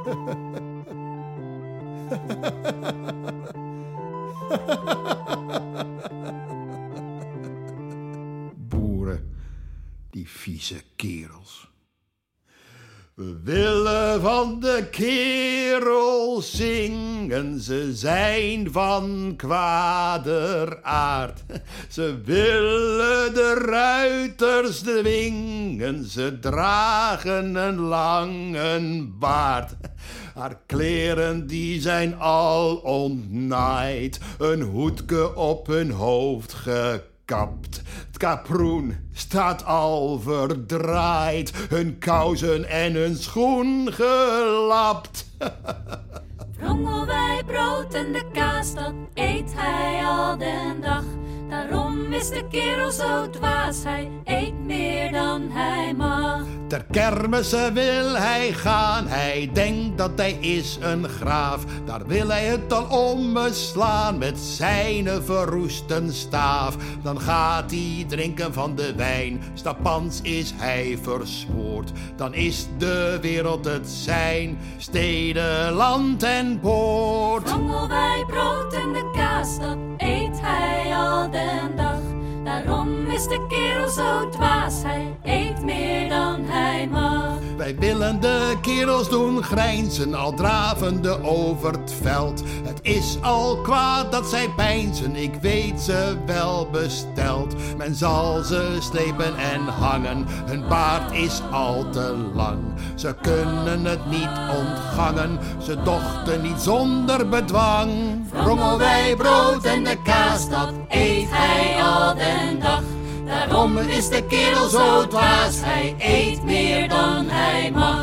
Boeren, die vieze kerels. We willen van de kerels zingen, ze zijn van kwader aard. Ze willen de ruiters dwingen, ze dragen een lange baard. Haar kleren die zijn al ontnaaid, een hoedke op hun hoofd gekapt. Het kaproen staat al verdraaid, hun kousen en hun schoen gelapt. Rommel wij brood en de kaas, dat eet hij al den dag. Daarom is de kerel zo dwaas, hij eet meer dan hij mag. Ter kermissen wil hij gaan, hij denkt dat hij is een graaf. Daar wil hij het dan ommeslaan met zijn verroesten staaf. Dan gaat hij drinken van de wijn, stapans is hij versmoord. Dan is de wereld het zijn, steden, land en poort. Is de kerel zo dwaas, hij eet meer dan hij mag. Wij willen de kerels doen grijnzen, al dravende over het veld. Het is al kwaad dat zij pijnzen, ik weet ze wel besteld. Men zal ze slepen en hangen, hun baard is al te lang. Ze kunnen het niet ontgangen, ze dochten niet zonder bedwang. Rommel wij brood en de kaas, dat eet hij al den dag. Is de kerel zo dwaas, hij eet meer dan hij mag.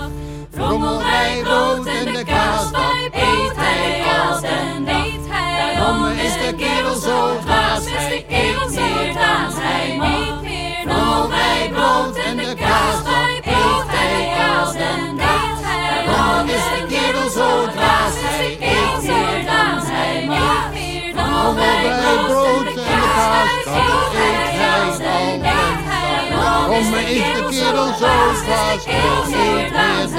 Waarom is de kerel zo dwaas.